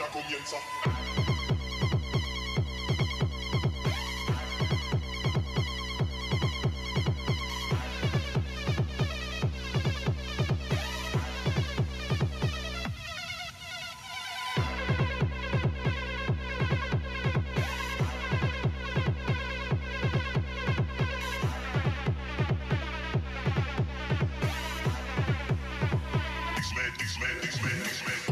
la comienza. Disney, Disney, Disney, Disney.